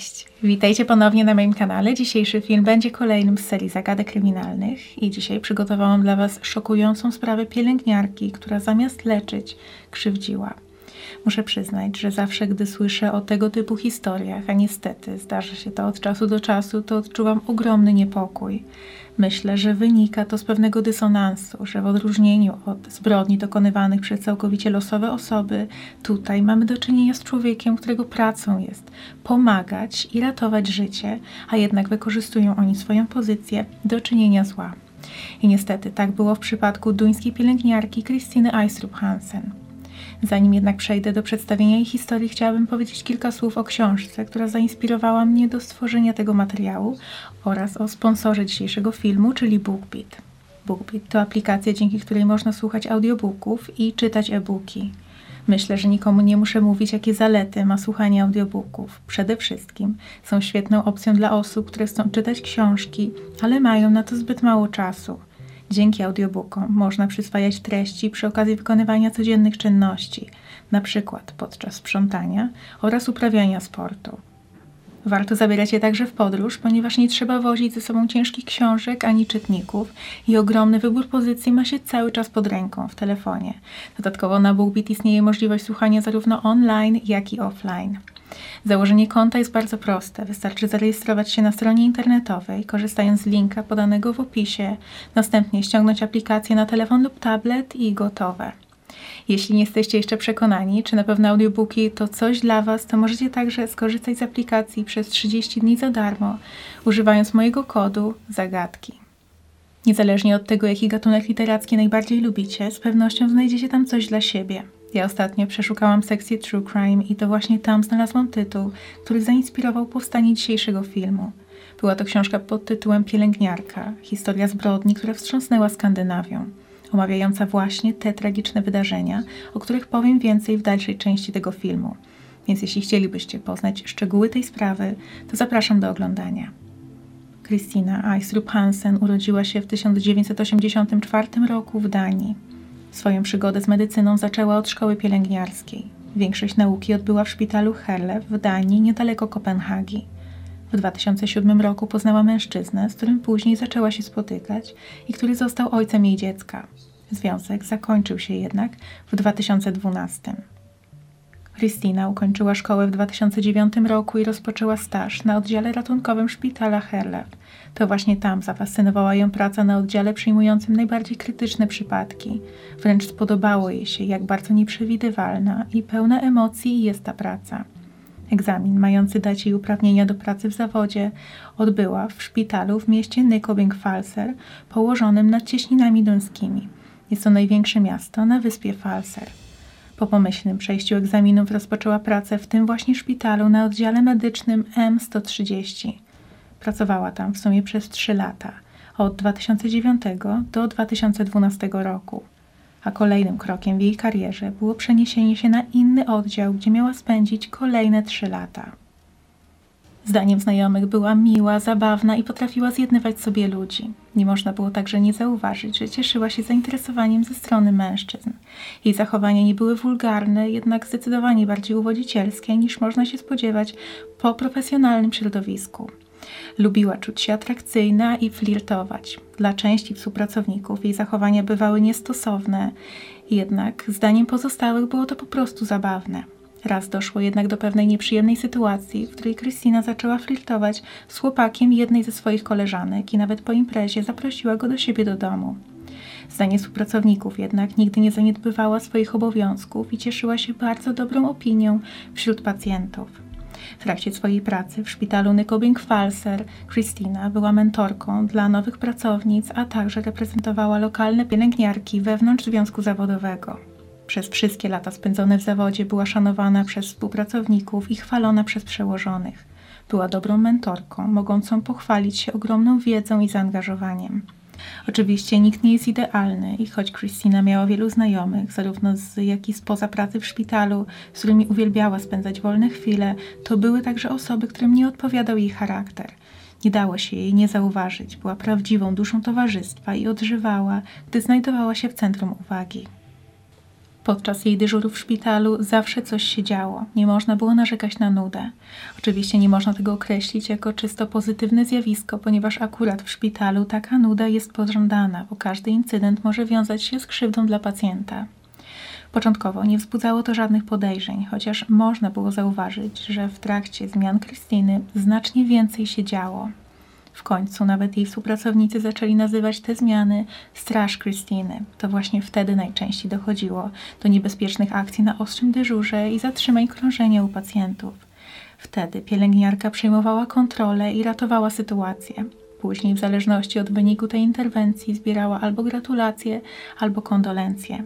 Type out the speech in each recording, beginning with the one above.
Cześć, witajcie ponownie na moim kanale. Dzisiejszy film będzie kolejnym z serii zagadek kryminalnych i dzisiaj przygotowałam dla Was szokującą sprawę pielęgniarki, która zamiast leczyć, krzywdziła. Muszę przyznać, że zawsze, gdy słyszę o tego typu historiach, a niestety zdarza się to od czasu do czasu, to odczuwam ogromny niepokój. Myślę, że wynika to z pewnego dysonansu, że w odróżnieniu od zbrodni dokonywanych przez całkowicie losowe osoby, tutaj mamy do czynienia z człowiekiem, którego pracą jest pomagać i ratować życie, a jednak wykorzystują oni swoją pozycję do czynienia zła. I niestety tak było w przypadku duńskiej pielęgniarki Krystyny Eistrup Hansen. Zanim jednak przejdę do przedstawienia jej historii, chciałabym powiedzieć kilka słów o książce, która zainspirowała mnie do stworzenia tego materiału oraz o sponsorze dzisiejszego filmu, czyli BookBeat. BookBeat to aplikacja, dzięki której można słuchać audiobooków i czytać e-booki. Myślę, że nikomu nie muszę mówić, jakie zalety ma słuchanie audiobooków. Przede wszystkim są świetną opcją dla osób, które chcą czytać książki, ale mają na to zbyt mało czasu. Dzięki audiobookom można przyswajać treści przy okazji wykonywania codziennych czynności, np. podczas sprzątania oraz uprawiania sportu. Warto zabierać je także w podróż, ponieważ nie trzeba wozić ze sobą ciężkich książek ani czytników i ogromny wybór pozycji ma się cały czas pod ręką w telefonie. Dodatkowo na BookBeat istnieje możliwość słuchania zarówno online, jak i offline. Założenie konta jest bardzo proste. Wystarczy zarejestrować się na stronie internetowej, korzystając z linka podanego w opisie, następnie ściągnąć aplikację na telefon lub tablet i gotowe. Jeśli nie jesteście jeszcze przekonani, czy na pewno audiobooki to coś dla Was, to możecie także skorzystać z aplikacji przez 30 dni za darmo, używając mojego kodu zagadki. Niezależnie od tego, jaki gatunek literacki najbardziej lubicie, z pewnością znajdziecie tam coś dla siebie. Ja ostatnio przeszukałam sekcję True Crime i to właśnie tam znalazłam tytuł, który zainspirował powstanie dzisiejszego filmu. Była to książka pod tytułem Pielęgniarka historia zbrodni, która wstrząsnęła Skandynawią, omawiająca właśnie te tragiczne wydarzenia, o których powiem więcej w dalszej części tego filmu. Więc jeśli chcielibyście poznać szczegóły tej sprawy, to zapraszam do oglądania. Christina Eisrup Hansen urodziła się w 1984 roku w Danii. Swoją przygodę z medycyną zaczęła od szkoły pielęgniarskiej. Większość nauki odbyła w szpitalu Herlev w Danii, niedaleko Kopenhagi. W 2007 roku poznała mężczyznę, z którym później zaczęła się spotykać i który został ojcem jej dziecka. Związek zakończył się jednak w 2012. Christina ukończyła szkołę w 2009 roku i rozpoczęła staż na oddziale ratunkowym szpitala Herlev. To właśnie tam zafascynowała ją praca na oddziale przyjmującym najbardziej krytyczne przypadki. Wręcz spodobało jej się, jak bardzo nieprzewidywalna i pełna emocji jest ta praca. Egzamin mający dać jej uprawnienia do pracy w zawodzie odbyła w szpitalu w mieście Nykobing-Falser, położonym nad cieśninami duńskimi. Jest to największe miasto na wyspie Falser. Po pomyślnym przejściu egzaminów rozpoczęła pracę w tym właśnie szpitalu na oddziale medycznym M130. Pracowała tam w sumie przez 3 lata, od 2009 do 2012 roku. A kolejnym krokiem w jej karierze było przeniesienie się na inny oddział, gdzie miała spędzić kolejne 3 lata. Zdaniem znajomych była miła, zabawna i potrafiła zjednywać sobie ludzi. Nie można było także nie zauważyć, że cieszyła się zainteresowaniem ze strony mężczyzn. Jej zachowania nie były wulgarne, jednak zdecydowanie bardziej uwodzicielskie niż można się spodziewać po profesjonalnym środowisku. Lubiła czuć się atrakcyjna i flirtować. Dla części współpracowników jej zachowania bywały niestosowne, jednak zdaniem pozostałych było to po prostu zabawne. Raz doszło jednak do pewnej nieprzyjemnej sytuacji, w której Krystyna zaczęła flirtować z chłopakiem jednej ze swoich koleżanek i nawet po imprezie zaprosiła go do siebie do domu. Zdanie współpracowników jednak nigdy nie zaniedbywała swoich obowiązków i cieszyła się bardzo dobrą opinią wśród pacjentów. W trakcie swojej pracy w szpitalu Nykobing-Falser Christina była mentorką dla nowych pracownic, a także reprezentowała lokalne pielęgniarki wewnątrz związku zawodowego. Przez wszystkie lata spędzone w zawodzie była szanowana przez współpracowników i chwalona przez przełożonych. Była dobrą mentorką, mogącą pochwalić się ogromną wiedzą i zaangażowaniem. Oczywiście nikt nie jest idealny i choć Christina miała wielu znajomych, zarówno z jak i spoza pracy w szpitalu, z którymi uwielbiała spędzać wolne chwile, to były także osoby, którym nie odpowiadał jej charakter. Nie dało się jej nie zauważyć, była prawdziwą duszą towarzystwa i odżywała, gdy znajdowała się w centrum uwagi. Podczas jej dyżurów w szpitalu zawsze coś się działo. Nie można było narzekać na nudę. Oczywiście nie można tego określić jako czysto pozytywne zjawisko, ponieważ akurat w szpitalu taka nuda jest pożądana, bo każdy incydent może wiązać się z krzywdą dla pacjenta. Początkowo nie wzbudzało to żadnych podejrzeń, chociaż można było zauważyć, że w trakcie zmian Krystyny znacznie więcej się działo. W końcu nawet jej współpracownicy zaczęli nazywać te zmiany Straż Krystyny. To właśnie wtedy najczęściej dochodziło do niebezpiecznych akcji na ostrym dyżurze i zatrzymań krążenia u pacjentów. Wtedy pielęgniarka przejmowała kontrolę i ratowała sytuację. Później, w zależności od wyniku tej interwencji, zbierała albo gratulacje, albo kondolencje.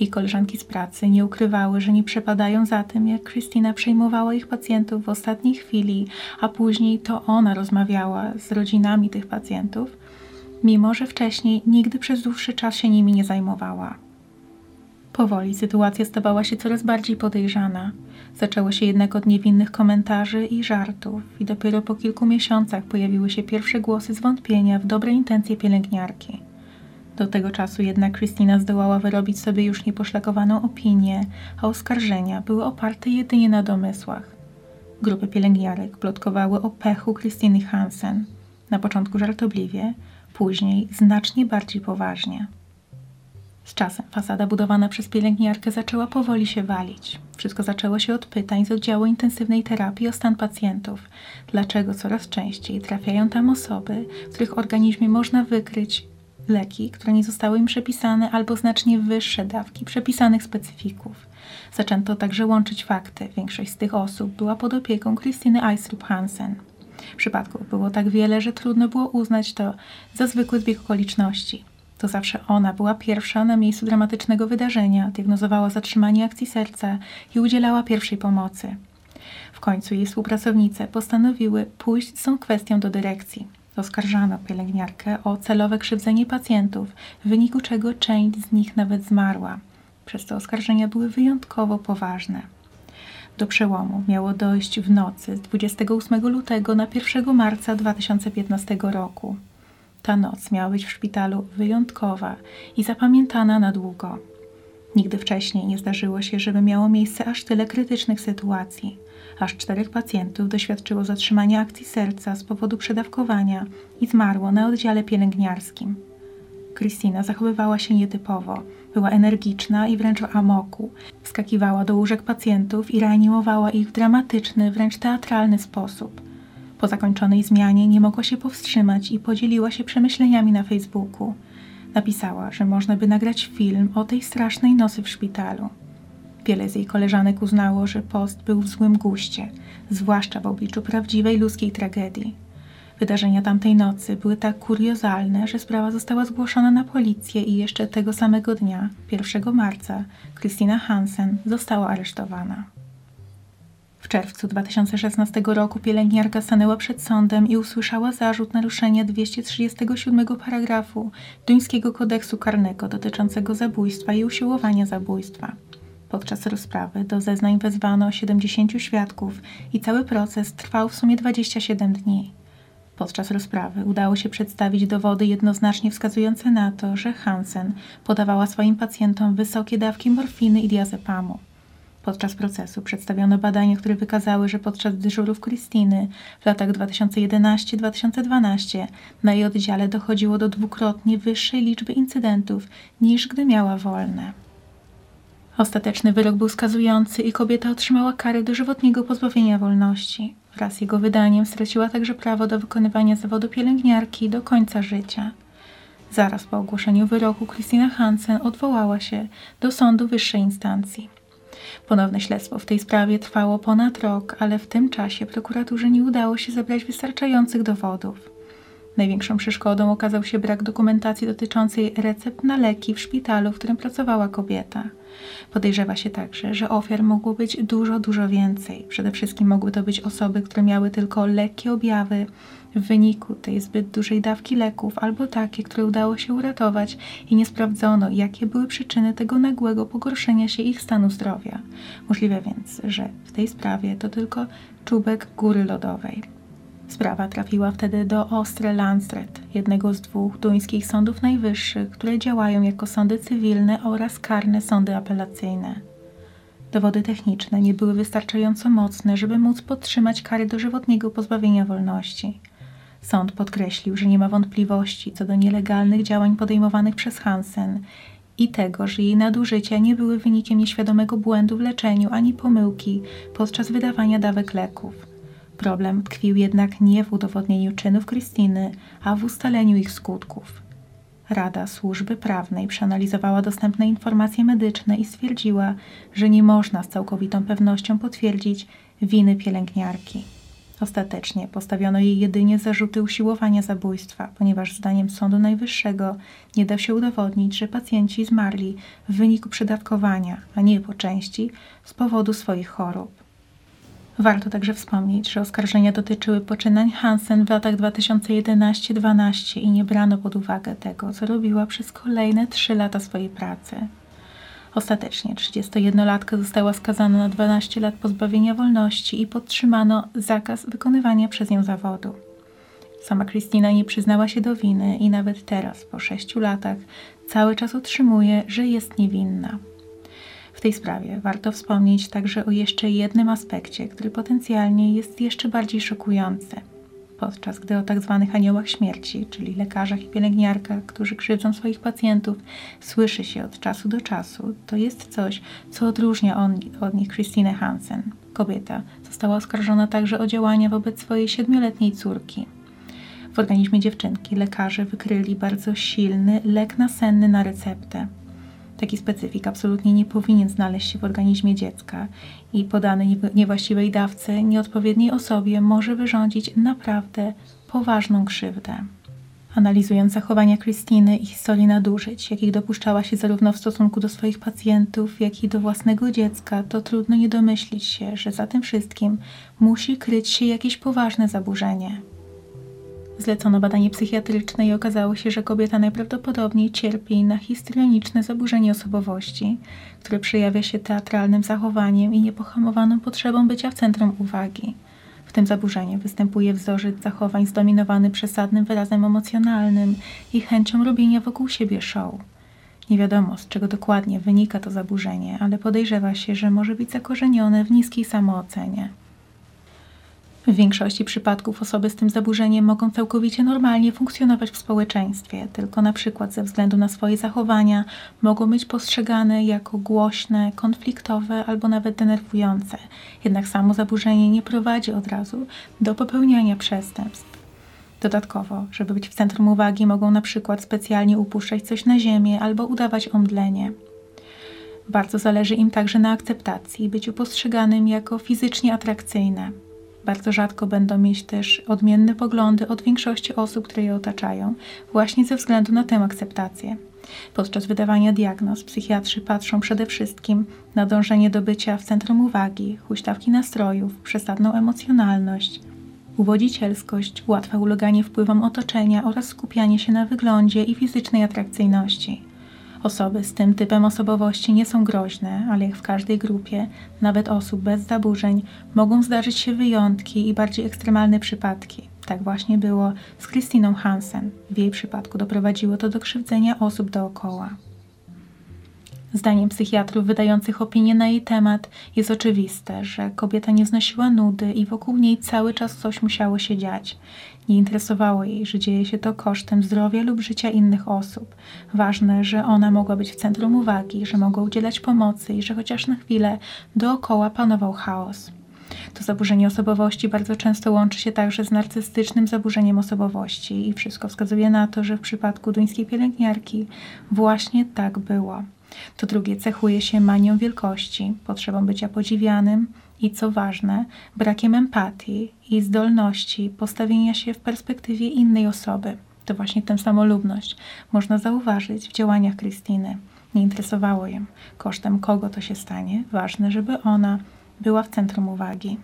Jej koleżanki z pracy nie ukrywały, że nie przepadają za tym, jak Christina przejmowała ich pacjentów w ostatniej chwili, a później to ona rozmawiała z rodzinami tych pacjentów, mimo że wcześniej nigdy przez dłuższy czas się nimi nie zajmowała. Powoli sytuacja stawała się coraz bardziej podejrzana. Zaczęło się jednak od niewinnych komentarzy i żartów, i dopiero po kilku miesiącach pojawiły się pierwsze głosy zwątpienia w dobre intencje pielęgniarki. Do tego czasu jednak Krystyna zdołała wyrobić sobie już nieposzlakowaną opinię, a oskarżenia były oparte jedynie na domysłach. Grupy pielęgniarek plotkowały o pechu Krystyny Hansen. Na początku żartobliwie, później znacznie bardziej poważnie. Z czasem fasada budowana przez pielęgniarkę zaczęła powoli się walić. Wszystko zaczęło się od pytań z oddziału intensywnej terapii o stan pacjentów. Dlaczego coraz częściej trafiają tam osoby, których organizmie można wykryć leki, które nie zostały im przepisane, albo znacznie wyższe dawki przepisanych specyfików. Zaczęto także łączyć fakty. Większość z tych osób była pod opieką Krystyny Eisrup Hansen. Przypadków było tak wiele, że trudno było uznać to za zwykły zbieg okoliczności. To zawsze ona była pierwsza na miejscu dramatycznego wydarzenia, diagnozowała zatrzymanie akcji serca i udzielała pierwszej pomocy. W końcu jej współpracownice postanowiły pójść z tą kwestią do dyrekcji. Oskarżano pielęgniarkę o celowe krzywdzenie pacjentów, w wyniku czego część z nich nawet zmarła. Przez to oskarżenia były wyjątkowo poważne. Do przełomu miało dojść w nocy z 28 lutego na 1 marca 2015 roku. Ta noc miała być w szpitalu wyjątkowa i zapamiętana na długo. Nigdy wcześniej nie zdarzyło się, żeby miało miejsce aż tyle krytycznych sytuacji. Aż czterech pacjentów doświadczyło zatrzymania akcji serca z powodu przedawkowania i zmarło na oddziale pielęgniarskim. Krystyna zachowywała się nietypowo. Była energiczna i wręcz w amoku. Wskakiwała do łóżek pacjentów i reanimowała ich w dramatyczny, wręcz teatralny sposób. Po zakończonej zmianie nie mogła się powstrzymać i podzieliła się przemyśleniami na Facebooku. Napisała, że można by nagrać film o tej strasznej nocy w szpitalu. Wiele z jej koleżanek uznało, że post był w złym guście, zwłaszcza w obliczu prawdziwej ludzkiej tragedii. Wydarzenia tamtej nocy były tak kuriozalne, że sprawa została zgłoszona na policję i jeszcze tego samego dnia, 1 marca, Christina Hansen została aresztowana. W czerwcu 2016 roku pielęgniarka stanęła przed sądem i usłyszała zarzut naruszenia 237 paragrafu duńskiego kodeksu karnego dotyczącego zabójstwa i usiłowania zabójstwa. Podczas rozprawy do zeznań wezwano 70 świadków i cały proces trwał w sumie 27 dni. Podczas rozprawy udało się przedstawić dowody jednoznacznie wskazujące na to, że Hansen podawała swoim pacjentom wysokie dawki morfiny i diazepamu. Podczas procesu przedstawiono badania, które wykazały, że podczas dyżurów Krystyny w latach 2011-2012 na jej oddziale dochodziło do dwukrotnie wyższej liczby incydentów niż gdy miała wolne. Ostateczny wyrok był skazujący i kobieta otrzymała karę dożywotniego pozbawienia wolności. Wraz z jego wydaniem straciła także prawo do wykonywania zawodu pielęgniarki do końca życia. Zaraz po ogłoszeniu wyroku Christina Hansen odwołała się do sądu wyższej instancji. Ponowne śledztwo w tej sprawie trwało ponad rok, ale w tym czasie prokuraturze nie udało się zebrać wystarczających dowodów. Największą przeszkodą okazał się brak dokumentacji dotyczącej recept na leki w szpitalu, w którym pracowała kobieta. Podejrzewa się także, że ofiar mogło być dużo, dużo więcej. Przede wszystkim mogły to być osoby, które miały tylko lekkie objawy w wyniku tej zbyt dużej dawki leków, albo takie, które udało się uratować i nie sprawdzono, jakie były przyczyny tego nagłego pogorszenia się ich stanu zdrowia. Możliwe więc, że w tej sprawie to tylko czubek góry lodowej. Sprawa trafiła wtedy do Ostre Landstret, jednego z dwóch duńskich sądów najwyższych, które działają jako sądy cywilne oraz karne sądy apelacyjne. Dowody techniczne nie były wystarczająco mocne, żeby móc podtrzymać kary dożywotniego pozbawienia wolności. Sąd podkreślił, że nie ma wątpliwości co do nielegalnych działań podejmowanych przez Hansen i tego, że jej nadużycia nie były wynikiem nieświadomego błędu w leczeniu ani pomyłki podczas wydawania dawek leków. Problem tkwił jednak nie w udowodnieniu czynów Krystyny, a w ustaleniu ich skutków. Rada Służby Prawnej przeanalizowała dostępne informacje medyczne i stwierdziła, że nie można z całkowitą pewnością potwierdzić winy pielęgniarki. Ostatecznie postawiono jej jedynie zarzuty usiłowania zabójstwa, ponieważ zdaniem Sądu Najwyższego nie da się udowodnić, że pacjenci zmarli w wyniku przedawkowania, a nie po części z powodu swoich chorób. Warto także wspomnieć, że oskarżenia dotyczyły poczynań Hansen w latach 2011-12 i nie brano pod uwagę tego, co robiła przez kolejne trzy lata swojej pracy. Ostatecznie 31-latka została skazana na 12 lat pozbawienia wolności i podtrzymano zakaz wykonywania przez nią zawodu. Sama Kristina nie przyznała się do winy i nawet teraz, po sześciu latach, cały czas utrzymuje, że jest niewinna. W tej sprawie warto wspomnieć także o jeszcze jednym aspekcie, który potencjalnie jest jeszcze bardziej szokujący. Podczas gdy o tzw. Tak aniołach śmierci, czyli lekarzach i pielęgniarkach, którzy krzywdzą swoich pacjentów, słyszy się od czasu do czasu, to jest coś, co odróżnia on, od nich Christine Hansen. Kobieta została oskarżona także o działania wobec swojej siedmioletniej córki. W organizmie dziewczynki lekarze wykryli bardzo silny lek nasenny na receptę. Taki specyfik absolutnie nie powinien znaleźć się w organizmie dziecka i podany niewłaściwej dawce, nieodpowiedniej osobie może wyrządzić naprawdę poważną krzywdę. Analizując zachowania Krystyny i historię nadużyć, jakich dopuszczała się zarówno w stosunku do swoich pacjentów, jak i do własnego dziecka, to trudno nie domyślić się, że za tym wszystkim musi kryć się jakieś poważne zaburzenie. Zlecono badanie psychiatryczne i okazało się, że kobieta najprawdopodobniej cierpi na histrioniczne zaburzenie osobowości, które przejawia się teatralnym zachowaniem i niepohamowaną potrzebą bycia w centrum uwagi. W tym zaburzeniu występuje wzorzec zachowań zdominowany przesadnym wyrazem emocjonalnym i chęcią robienia wokół siebie show. Nie wiadomo, z czego dokładnie wynika to zaburzenie, ale podejrzewa się, że może być zakorzenione w niskiej samoocenie. W większości przypadków osoby z tym zaburzeniem mogą całkowicie normalnie funkcjonować w społeczeństwie, tylko na przykład ze względu na swoje zachowania mogą być postrzegane jako głośne, konfliktowe albo nawet denerwujące. Jednak samo zaburzenie nie prowadzi od razu do popełniania przestępstw. Dodatkowo, żeby być w centrum uwagi, mogą na przykład specjalnie upuszczać coś na ziemię albo udawać omdlenie. Bardzo zależy im także na akceptacji byciu postrzeganym jako fizycznie atrakcyjne. Bardzo rzadko będą mieć też odmienne poglądy od większości osób, które je otaczają, właśnie ze względu na tę akceptację. Podczas wydawania diagnoz psychiatrzy patrzą przede wszystkim na dążenie do bycia w centrum uwagi, huśtawki nastrojów, przesadną emocjonalność, uwodzicielskość, łatwe uleganie wpływom otoczenia oraz skupianie się na wyglądzie i fizycznej atrakcyjności. Osoby z tym typem osobowości nie są groźne, ale jak w każdej grupie, nawet osób bez zaburzeń, mogą zdarzyć się wyjątki i bardziej ekstremalne przypadki. Tak właśnie było z Christiną Hansen. W jej przypadku doprowadziło to do krzywdzenia osób dookoła. Zdaniem psychiatrów wydających opinie na jej temat jest oczywiste, że kobieta nie znosiła nudy i wokół niej cały czas coś musiało się dziać. Nie interesowało jej, że dzieje się to kosztem zdrowia lub życia innych osób. Ważne, że ona mogła być w centrum uwagi, że mogła udzielać pomocy i że chociaż na chwilę dookoła panował chaos. To zaburzenie osobowości bardzo często łączy się także z narcystycznym zaburzeniem osobowości i wszystko wskazuje na to, że w przypadku duńskiej pielęgniarki właśnie tak było. To drugie cechuje się manią wielkości, potrzebą bycia podziwianym i co ważne, brakiem empatii i zdolności postawienia się w perspektywie innej osoby. To właśnie tę samolubność można zauważyć w działaniach Krystyny. Nie interesowało ją, kosztem kogo to się stanie. Ważne, żeby ona była w centrum uwagi.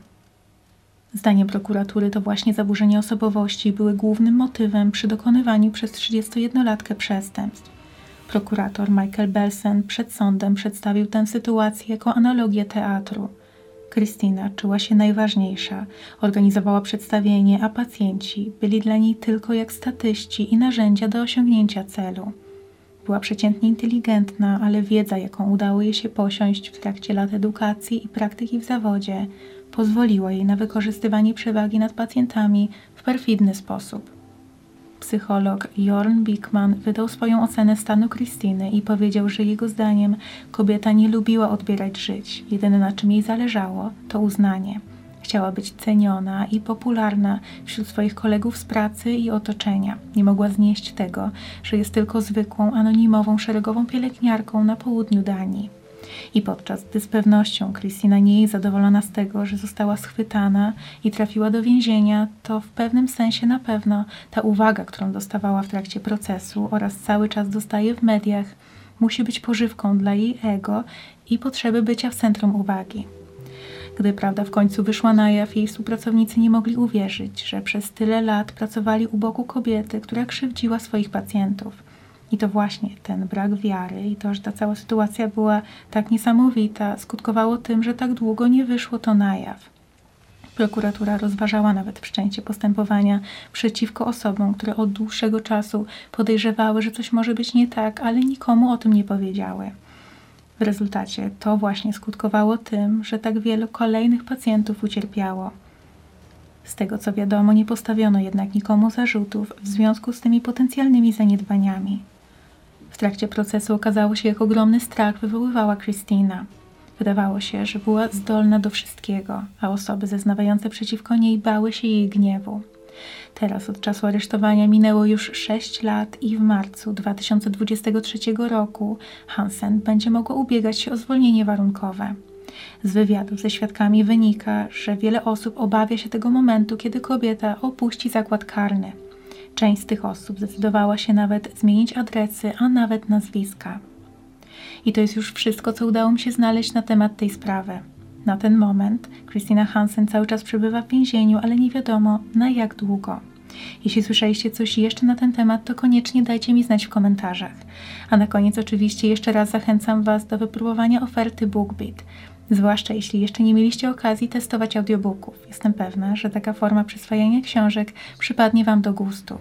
Zdaniem prokuratury to właśnie zaburzenia osobowości były głównym motywem przy dokonywaniu przez 31-latkę przestępstw. Prokurator Michael Belsen przed sądem przedstawił tę sytuację jako analogię teatru. Krystyna czuła się najważniejsza, organizowała przedstawienie, a pacjenci byli dla niej tylko jak statyści i narzędzia do osiągnięcia celu. Była przeciętnie inteligentna, ale wiedza, jaką udało jej się posiąść w trakcie lat edukacji i praktyki w zawodzie, pozwoliła jej na wykorzystywanie przewagi nad pacjentami w perfidny sposób. Psycholog Jorn Bickman wydał swoją ocenę stanu Krystyny i powiedział, że jego zdaniem kobieta nie lubiła odbierać żyć. Jedyne na czym jej zależało to uznanie. Chciała być ceniona i popularna wśród swoich kolegów z pracy i otoczenia. Nie mogła znieść tego, że jest tylko zwykłą, anonimową, szeregową pielęgniarką na południu Danii. I podczas gdy z pewnością Krystyna nie jest zadowolona z tego, że została schwytana i trafiła do więzienia, to w pewnym sensie na pewno ta uwaga, którą dostawała w trakcie procesu oraz cały czas dostaje w mediach, musi być pożywką dla jej ego i potrzeby bycia w centrum uwagi. Gdy prawda w końcu wyszła na jaw, jej współpracownicy nie mogli uwierzyć, że przez tyle lat pracowali u boku kobiety, która krzywdziła swoich pacjentów. I to właśnie ten brak wiary i to, że ta cała sytuacja była tak niesamowita, skutkowało tym, że tak długo nie wyszło to na jaw. Prokuratura rozważała nawet wszczęcie postępowania przeciwko osobom, które od dłuższego czasu podejrzewały, że coś może być nie tak, ale nikomu o tym nie powiedziały. W rezultacie to właśnie skutkowało tym, że tak wielu kolejnych pacjentów ucierpiało. Z tego co wiadomo, nie postawiono jednak nikomu zarzutów w związku z tymi potencjalnymi zaniedbaniami. W trakcie procesu okazało się, jak ogromny strach wywoływała Christina. Wydawało się, że była zdolna do wszystkiego, a osoby zeznawające przeciwko niej bały się jej gniewu. Teraz od czasu aresztowania minęło już 6 lat i w marcu 2023 roku Hansen będzie mogła ubiegać się o zwolnienie warunkowe. Z wywiadów ze świadkami wynika, że wiele osób obawia się tego momentu, kiedy kobieta opuści zakład karny. Część z tych osób zdecydowała się nawet zmienić adresy, a nawet nazwiska. I to jest już wszystko, co udało mi się znaleźć na temat tej sprawy. Na ten moment Christina Hansen cały czas przebywa w więzieniu, ale nie wiadomo na jak długo. Jeśli słyszeliście coś jeszcze na ten temat, to koniecznie dajcie mi znać w komentarzach. A na koniec oczywiście jeszcze raz zachęcam Was do wypróbowania oferty BookBeat. Zwłaszcza jeśli jeszcze nie mieliście okazji testować audiobooków. Jestem pewna, że taka forma przyswajania książek przypadnie Wam do gustu.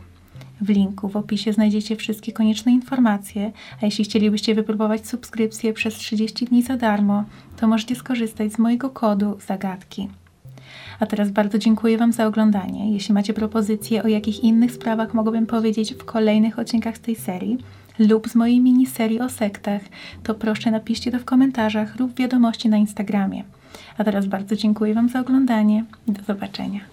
W linku w opisie znajdziecie wszystkie konieczne informacje, a jeśli chcielibyście wypróbować subskrypcję przez 30 dni za darmo, to możecie skorzystać z mojego kodu zagadki. A teraz bardzo dziękuję Wam za oglądanie. Jeśli macie propozycje, o jakich innych sprawach mogłabym powiedzieć w kolejnych odcinkach z tej serii lub z mojej miniserii o sektach, to proszę napiszcie to w komentarzach lub wiadomości na Instagramie. A teraz bardzo dziękuję Wam za oglądanie do zobaczenia.